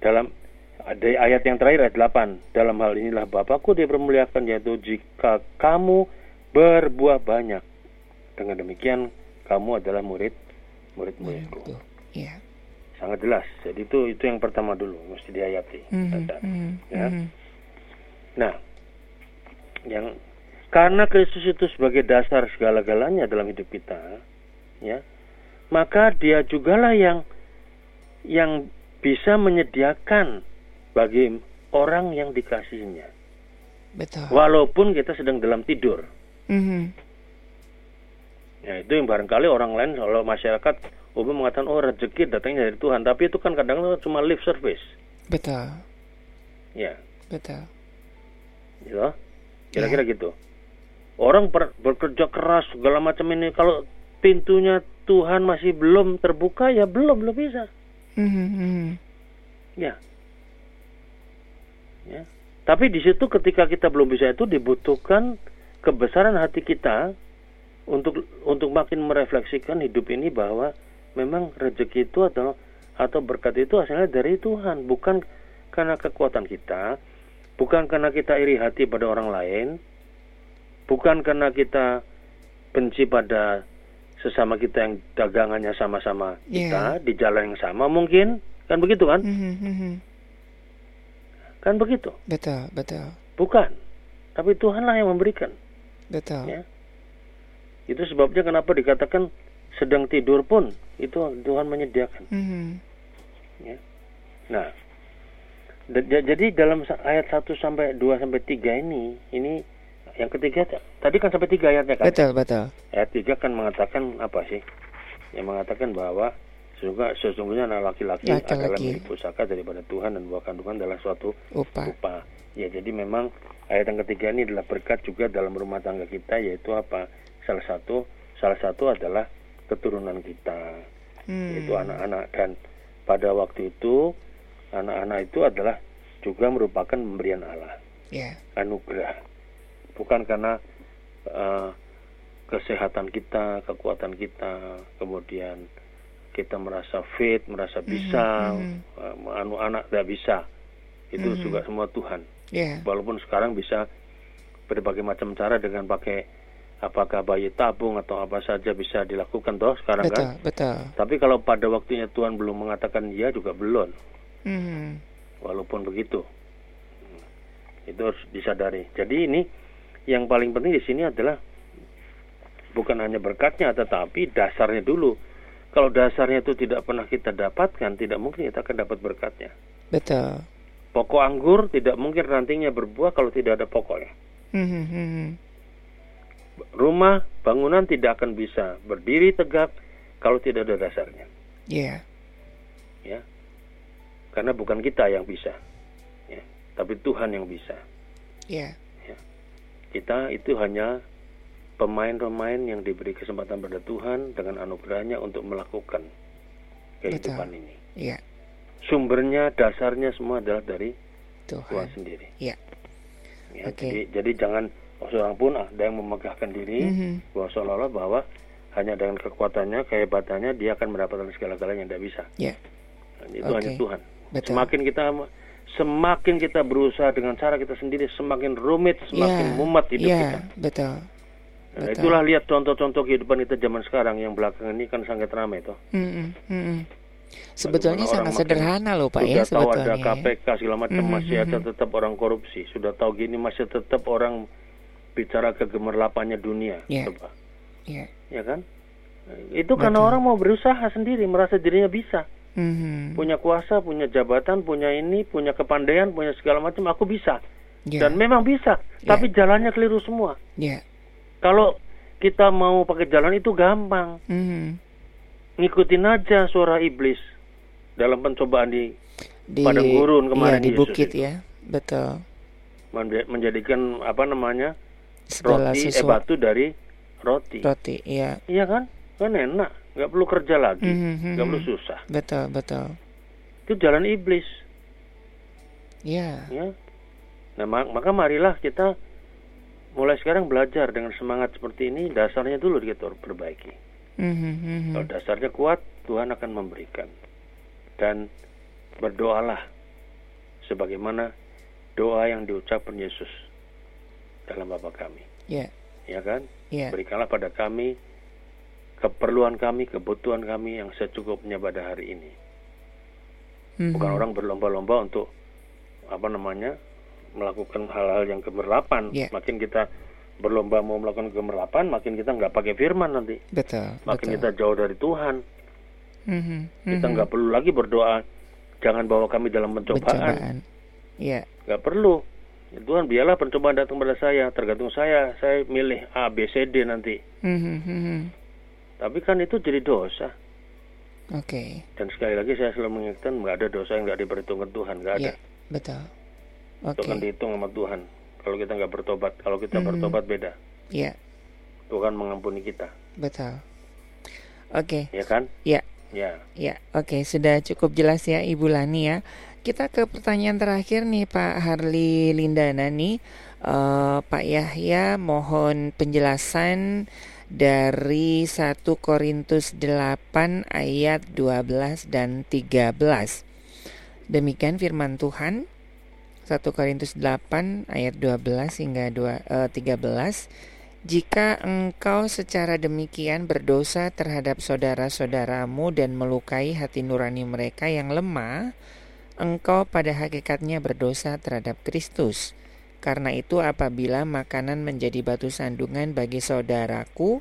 Dalam ada ayat yang terakhir ayat 8. Dalam hal inilah Bapakku dipermuliakan yaitu jika kamu berbuah banyak Dengan demikian kamu adalah murid murid-muridku. Tuh. Iya. Sangat jelas. Jadi itu itu yang pertama dulu mesti dihayati. Mhm, Tata. mhm, Ya. mhm. Nah, yang karena Kristus itu sebagai dasar segala-galanya dalam hidup kita, ya, maka dia jugalah yang yang bisa menyediakan bagi orang yang dikasihinya. Betul. Walaupun kita sedang dalam tidur. Mhm. Ya, itu yang barangkali orang lain kalau masyarakat umum mengatakan oh rezeki datangnya dari Tuhan, tapi itu kan kadang cuma lip service. Betul. Ya, Betul. gitu. Kira-kira gitu. Orang ber- bekerja keras segala macam ini kalau pintunya Tuhan masih belum terbuka ya belum belum bisa. Mhm, mhm. Ya. Ya. Tapi di situ ketika kita belum bisa itu dibutuhkan kebesaran hati kita untuk untuk makin merefleksikan hidup ini bahwa memang rezeki itu atau atau berkat itu asalnya dari Tuhan, bukan karena kekuatan kita, bukan karena kita iri hati pada orang lain, bukan karena kita benci pada sesama kita yang dagangannya sama-sama kita Iya. di jalan yang sama mungkin kan begitu kan? Mhm, mhm. Kan begitu. Betul, betul. Bukan. Tapi Tuhanlah yang memberikan. Betul. Ya. Itu sebabnya kenapa dikatakan sedang tidur pun itu Tuhan menyediakan. Mhm. Ya. Nah, jadi dalam ayat 1 sampai 2 sampai 3 ini, ini yang ketiga tadi kan sampai 3 ayatnya kan? Betul, betul. Ayat 3 kan mengatakan apa sih? Yang mengatakan bahwa sesungguhnya, sesungguhnya anak laki-laki adalah milik pusaka daripada Tuhan dan buah kandungan adalah suatu Upah. upah. Ya, jadi memang ayat yang ketiga ini adalah berkat juga dalam rumah tangga kita yaitu apa? Salah satu salah satu adalah keturunan kita, Hmm. yaitu anak-anak dan pada waktu itu anak-anak itu adalah juga merupakan pemberian Allah, Ya. anugerah. Bukan karena eh, kesehatan kita, kekuatan kita, kemudian kita merasa fit, merasa bisa, mhm. eh, anu anak tidak bisa. Itu Mhm. juga semua Tuhan. Ya. Walaupun sekarang bisa berbagai macam cara dengan pakai apakah bayi tabung atau apa saja bisa dilakukan toh sekarang Betul, kan. betul. Tapi kalau pada waktunya Tuhan belum mengatakan ya juga belum. Mhm. Walaupun begitu. Itu harus disadari. Jadi ini yang paling penting di sini adalah bukan hanya berkatnya tetapi dasarnya dulu. Kalau dasarnya itu tidak pernah kita dapatkan, tidak mungkin kita akan dapat berkatnya. Betul. Pokok anggur tidak mungkin rantingnya berbuah kalau tidak ada pokoknya. Mhm, mhm. Rumah, bangunan tidak akan bisa berdiri tegak kalau tidak ada dasarnya. Ya. Ya, karena bukan kita yang bisa, ya, tapi Tuhan yang bisa. Ya. Kita itu hanya pemain-pemain yang diberi kesempatan pada Tuhan dengan anugerahnya untuk melakukan kehidupan ini. Ya. Sumbernya, dasarnya semua adalah dari Tuhan Tuhan. sendiri. Ya. Ya, Oke. Jadi, jadi jangan seorang pun ada yang memegahkan diri Mhm. bahwa seolah-olah bahwa hanya dengan kekuatannya, kehebatannya dia akan mendapatkan segala-galanya yang tidak bisa. Ya. Itu Oke. hanya Tuhan. Betul. Semakin kita semakin kita berusaha dengan cara kita sendiri, semakin rumit, semakin Ya. mumet hidup ya. kita. Betul. Nah, Betul. itulah lihat contoh-contoh kehidupan kita zaman sekarang yang belakangan ini kan sangat ramai toh. Mhm, mhm. Sebetulnya Bagaimana sangat sederhana loh Pak ya Sudah tahu ada. KPK segala macam Mhm, masih ada tetap orang korupsi. Sudah tahu gini masih tetap orang bicara kegemerlapannya dunia. Ya. Coba. Ya. Ya kan? Itu karena Betul. orang mau berusaha sendiri, merasa dirinya bisa. Mhm. Punya kuasa, punya jabatan, punya ini, punya kepandaian, punya segala macam, aku bisa. Ya. Dan memang bisa, Ya. tapi jalannya keliru semua. Ya. Kalau kita mau pakai jalan itu gampang. Mhm. Ngikutin aja suara iblis dalam pencobaan di Di Padang gurun kemarin iya, di Yesus bukit itu. ya. Betul. menja- menjadikan apa namanya Segala roti eh sesuatu batu dari roti. roti, iya. Iya kan? Kan enak, nggak perlu kerja lagi, Mhm, nggak mhm. perlu susah. Betul, betul. Itu jalan iblis, Ya. ya. Nah ma- maka marilah kita mulai sekarang belajar dengan semangat seperti ini. Dasarnya dulu kita perbaiki. Mhm, mhm. Kalau dasarnya kuat, Tuhan akan memberikan. Dan berdoalah sebagaimana doa yang diucapkan Yesus dalam Bapa kami. Ya. Ya kan? Ya. Berikanlah pada kami keperluan kami, kebutuhan kami yang secukupnya pada hari ini. Bukan Mhm. orang berlomba-lomba untuk apa namanya melakukan hal-hal yang gemerlapan. Ya. Makin kita berlomba mau melakukan gemerlapan, makin kita nggak pakai firman nanti. Betul. Makin betul. kita jauh dari Tuhan. Mhm, Kita mhm. nggak perlu lagi berdoa. Jangan bawa kami dalam pencobaan. Iya. nggak perlu. Ya, Tuhan biarlah pencobaan datang pada saya, tergantung saya. Saya milih A, B, C, D nanti. Mhm, mhm. Tapi kan itu jadi dosa. Oke. Dan sekali lagi saya selalu mengingatkan nggak ada dosa yang nggak diperhitungkan Tuhan, nggak ada. Iya, betul. Itu Oke. kan dihitung sama Tuhan. Kalau kita nggak bertobat, kalau kita Mhm. bertobat beda. Iya, Tuhan mengampuni kita, betul. Oke. ya kan? Iya. Ya. Ya, oke, sudah cukup jelas ya Ibu Lani ya. Kita ke pertanyaan terakhir nih Pak Harli Lindana nih. Eh, Pak Yahya mohon penjelasan dari 1 Korintus 8 ayat 12 dan 13. Demikian firman Tuhan 1 Korintus 8 ayat 12 hingga 2, eh, 13. Jika engkau secara demikian berdosa terhadap saudara-saudaramu dan melukai hati nurani mereka yang lemah, engkau pada hakikatnya berdosa terhadap Kristus. Karena itu apabila makanan menjadi batu sandungan bagi saudaraku,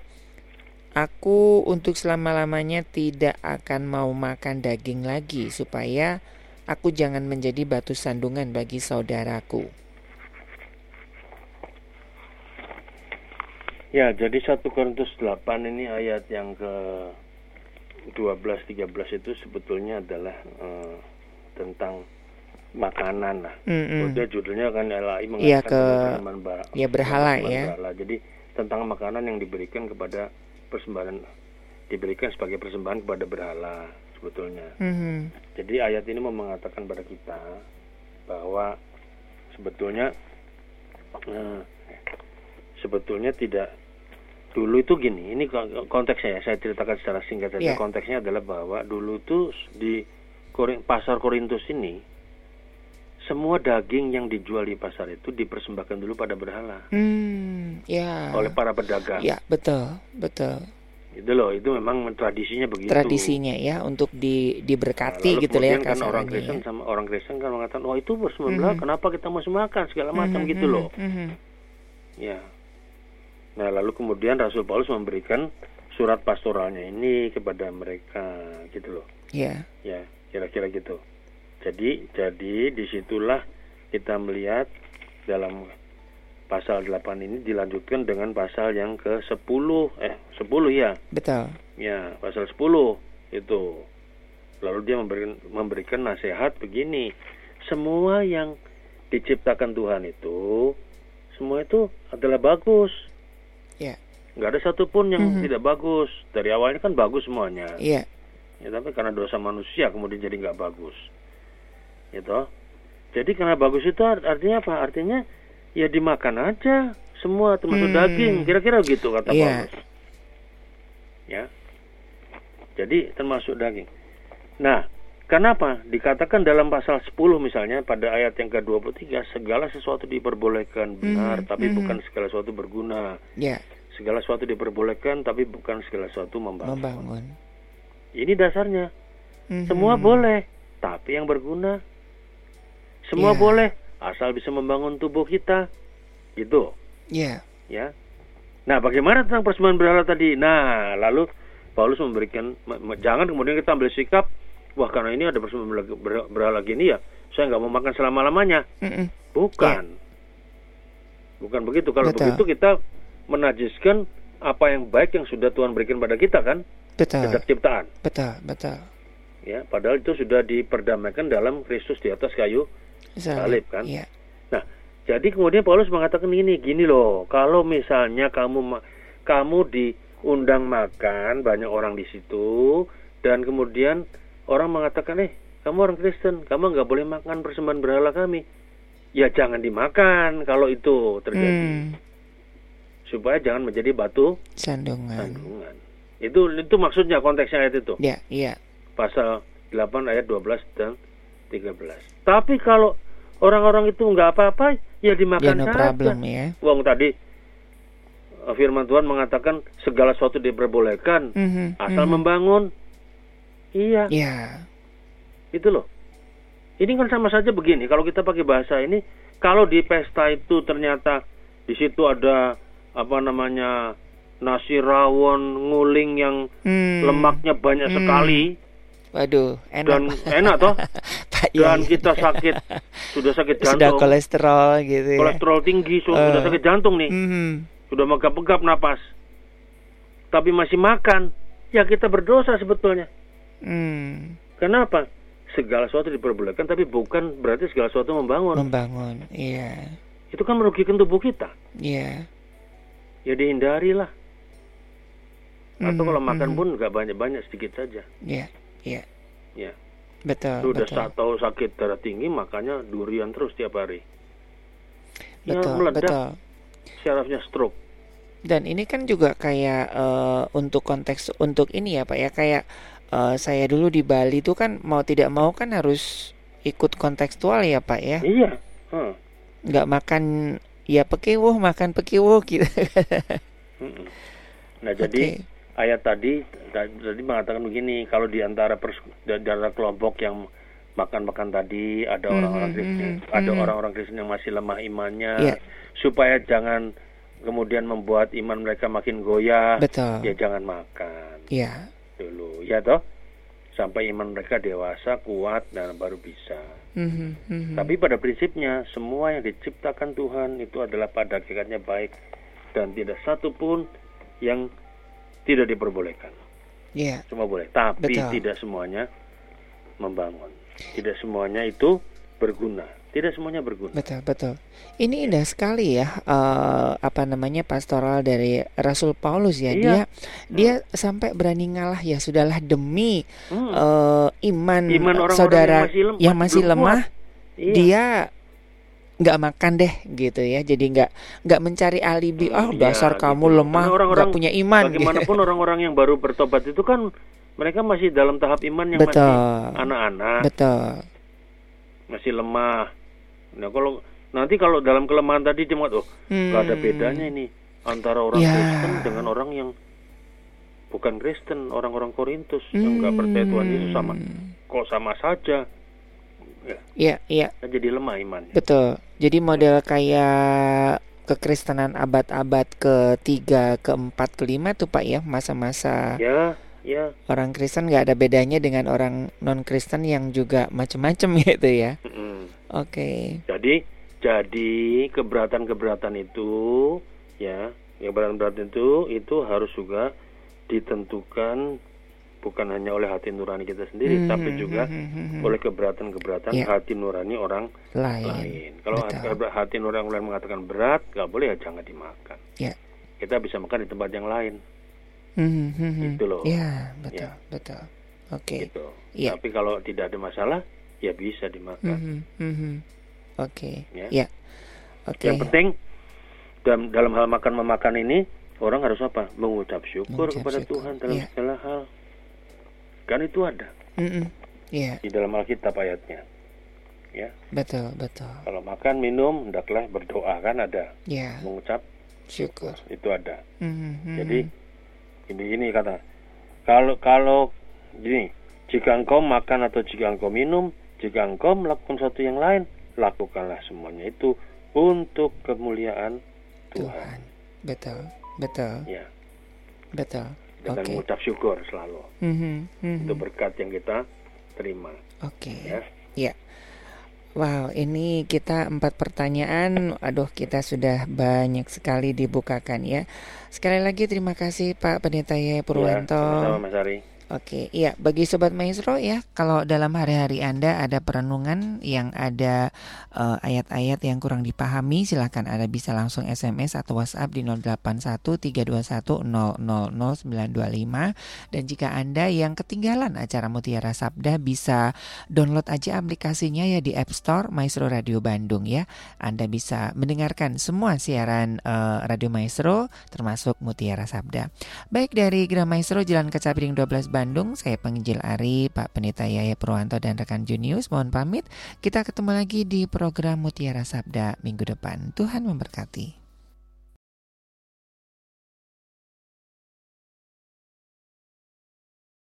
aku untuk selama-lamanya tidak akan mau makan daging lagi supaya aku jangan menjadi batu sandungan bagi saudaraku. Ya, jadi 1 Korintus 8 ini ayat yang ke 12 13 itu sebetulnya adalah eh, tentang makanan lah. Mm-mm. Udah judulnya kan LAI Hmm. Iya, mengatakan ke- sembah bara- ya, berhala ya. berhala. Jadi tentang makanan yang diberikan kepada persembahan diberikan sebagai persembahan kepada berhala sebetulnya. Mhm. Jadi ayat ini mau mengatakan pada kita bahwa sebetulnya eh, sebetulnya tidak dulu itu gini. Ini ko- konteksnya ya saya ceritakan secara singkat saja. Iya. Konteksnya adalah bahwa dulu tuh di Korin- pasar Korintus ini semua daging yang dijual di pasar itu dipersembahkan dulu pada berhala Hmm, ya. oleh para pedagang. Ya, betul, betul. Itu loh, itu memang tradisinya begitu. Tradisinya ya untuk di Nah, diberkati lalu gitu ya kan orang kasarannya Kristen ya. sama orang Kristen kan mengatakan, "Oh, itu bersembah Mhm. kenapa kita mesti makan segala macam Mhm, gitu mhm, loh." mhm. Ya. Nah, lalu kemudian Rasul Paulus memberikan surat pastoralnya ini kepada mereka gitu loh. Ya, Ya, kira-kira gitu. Jadi, jadi di situlah kita melihat dalam pasal 8 ini dilanjutkan dengan pasal yang ke-10 eh 10 ya. betul. Ya, pasal 10 itu. Lalu dia memberikan memberikan nasihat begini. Semua yang diciptakan Tuhan itu semua itu adalah bagus. Ya. Nggak ada satupun yang Mhm. tidak bagus. Dari awalnya kan bagus semuanya. Iya, Ya, tapi karena dosa manusia kemudian jadi nggak bagus. Gitu. Jadi karena bagus itu art- artinya apa? Artinya ya dimakan aja semua termasuk Hmm. daging. Kira-kira gitu kata Iya. Paulus. Ya. Jadi termasuk daging. Nah, kenapa? Dikatakan dalam pasal 10 misalnya pada ayat yang ke-23 segala sesuatu diperbolehkan benar Mhm, tapi mhm. bukan segala sesuatu berguna. ya, Segala sesuatu diperbolehkan tapi bukan segala sesuatu membangun. membangun. Ini dasarnya. Mhm. Semua boleh, tapi yang berguna. Semua Ya. boleh, asal bisa membangun tubuh kita. Gitu, Ya, ya. Nah, bagaimana tentang persembahan berhala tadi? Nah, lalu Paulus memberikan me- me- jangan kemudian kita ambil sikap, wah karena ini ada persembahan berhala- ber- berhala gini ya, saya nggak mau makan selama-lamanya. Bukan. Bukan begitu. Kalau. Betul. begitu kita menajiskan apa yang baik yang sudah Tuhan berikan pada kita kan, betul, sejak ciptaan. betul, betul. Ya, padahal itu sudah diperdamaikan dalam Kristus di atas kayu Salib, kan? Iya, Jadi kemudian Paulus mengatakan gini, gini loh, kalau misalnya kamu kamu diundang makan banyak orang di situ dan kemudian orang mengatakan, eh kamu orang Kristen, kamu nggak boleh makan persembahan berhala kami, ya jangan dimakan kalau itu terjadi, Hmm, supaya jangan menjadi batu sandungan. sandungan. Itu itu maksudnya konteksnya ayat itu. Ya, iya, pasal 8 ayat 12 dan 13. Tapi kalau orang-orang itu nggak apa-apa, ya ya dimakan no saja. problem ya. Wong tadi eh, firman Tuhan mengatakan segala sesuatu diperbolehkan Mhm, asal mhm. membangun. Iya, Ya. itu loh. Ini kan sama saja begini. Kalau kita pakai bahasa ini, kalau di pesta itu ternyata di situ ada apa namanya nasi rawon nguling yang Hmm. lemaknya banyak Hmm. sekali Waduh, enak. dan enak toh. Pak, iya, Dan iya. kita sakit, sudah sakit sudah jantung, kolesterol gitu ya. kolesterol tinggi, su- Eh. sudah sakit jantung nih, Mhm. sudah megap-megap napas, tapi masih makan, ya kita berdosa sebetulnya. Hmm. Kenapa? Segala sesuatu diperbolehkan, tapi bukan berarti segala sesuatu membangun. Membangun. Iya. Itu kan merugikan tubuh kita. Iya. Ya dihindari lah. Atau Mhm, kalau makan mhm. pun nggak banyak-banyak, sedikit saja. Iya. Iya. Ya. Betul. Sudah betul. sa- tahu sakit darah tinggi, makanya durian terus tiap hari. Ya, Betul, meledak, betul. syarafnya stroke. Dan ini kan juga kayak eh, untuk konteks untuk ini ya Pak ya kayak eh, saya dulu di Bali itu kan mau tidak mau kan harus ikut kontekstual ya Pak ya. Iya. Hah. Nggak makan ya pekiwuh makan pekiwuh gitu. Nah, jadi Oke. Ayat tadi ta- tadi mengatakan begini, kalau di antara pers- di antara kelompok yang makan-makan tadi ada Mhm, orang-orang Kristen, mhm, ada mhm. orang-orang Kristen yang masih lemah imannya, Iya. supaya jangan kemudian membuat iman mereka makin goyah, Betul. ya jangan makan Iya. dulu, ya toh, sampai iman mereka dewasa, kuat dan baru bisa. Mhm, mhm. Tapi pada prinsipnya semua yang diciptakan Tuhan itu adalah pada hakikatnya baik dan tidak satu pun yang tidak diperbolehkan. Iya. Semua boleh, tapi Betul. tidak semuanya membangun. Tidak semuanya itu berguna. Tidak semuanya berguna. Betul, betul. Ini indah sekali ya, eh, apa namanya pastoral dari Rasul Paulus ya. Iya. Dia dia sampai berani ngalah ya sudahlah demi Hmm. eh, iman, Iman orang-orang saudara yang masih lem- yang masih lemah, Iya. dia nggak makan deh gitu ya. Jadi nggak nggak mencari alibi. Ah Iya, dasar gitu. kamu Karena lemah, orang-orang nggak punya iman. gitu. Bagaimanapun orang-orang yang baru bertobat itu kan mereka masih dalam tahap iman yang Betul. masih anak-anak, Betul. masih lemah. Nah kalau nanti kalau dalam kelemahan tadi cuma oh nggak ada Hmm. bedanya ini antara orang Ya. Kristen dengan orang yang bukan Kristen, orang-orang Korintus yang nggak percaya Tuhan Yesus sama. Hmm. Kok sama saja? Ya, Iya, iya. kan jadi lemah imannya. Betul. Jadi model kayak kekristenan abad-abad ketiga, keempat, kelima tuh Pak ya masa-masa Ya, ya. orang Kristen nggak ada bedanya dengan orang non Kristen yang juga macem-macem gitu ya. Mm-mm. Oke. Jadi, jadi keberatan-keberatan itu, ya, keberatan-keberatan itu itu harus juga ditentukan bukan hanya oleh hati nurani kita sendiri, Hmm, tapi juga hmm, hmm, hmm. oleh keberatan-keberatan Ya. hati nurani orang lain. lain. Kalau Betul. hati, nurani orang lain mengatakan berat, nggak boleh ya jangan dimakan. Ya. Kita bisa makan di tempat yang lain, Hmm, hmm, hmm, hmm. Gitu loh. Ya, betul, Ya. betul. Oke. gitu. Iya. Tapi kalau tidak ada masalah, ya bisa dimakan. Hmm, hmm, hmm. Oke. Ya. Ya. Oke. Yang penting dalam dalam hal makan memakan ini orang harus apa? Mengucap syukur Mengucap kepada syukur, Tuhan dalam iya. segala hal. Kan itu ada. Iya, di dalam Alkitab ayatnya. Ya, betul, betul. kalau makan minum hendaklah berdoa kan ada Ya, mengucap syukur. itu ada. Hmm, hmm, Jadi ini ini kata kalau kalau gini jika engkau makan atau jika engkau minum jika engkau melakukan sesuatu yang lain lakukanlah semuanya itu untuk kemuliaan Tuhan. Tuhan. Betul, betul, Ya, betul. Dengan Oke. mengucap syukur selalu. Mhm, mhm. Itu berkat yang kita terima. Oke. Ya. Ya. Wow, ini kita empat pertanyaan. Aduh, kita sudah banyak sekali dibukakan ya. Sekali lagi terima kasih Pak Pendeta Yaya Purwanto. Ya, sama-sama Mas Ari. Oke, iya bagi sobat maestro ya, kalau dalam hari-hari Anda ada perenungan yang ada eh, ayat-ayat yang kurang dipahami, silakan Anda bisa langsung SMS atau WhatsApp di 081321000925 dan jika Anda yang ketinggalan acara Mutiara Sabda bisa download aja aplikasinya ya di App Store Maestro Radio Bandung ya. Anda bisa mendengarkan semua siaran eh, Radio Maestro termasuk Mutiara Sabda. Baik dari Gra Maestro Jalan Kaca Piring 12 Bandung, saya penginjil Ari, Pak Pendeta Yaya Purwanto dan rekan Junius mohon pamit. Kita ketemu lagi di program Mutiara Sabda minggu depan. Tuhan memberkati.